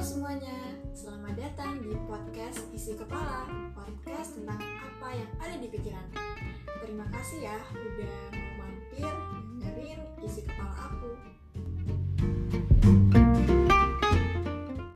Semuanya, selamat datang di podcast Isi Kepala Podcast tentang apa yang ada di pikiran. Terima kasih ya udah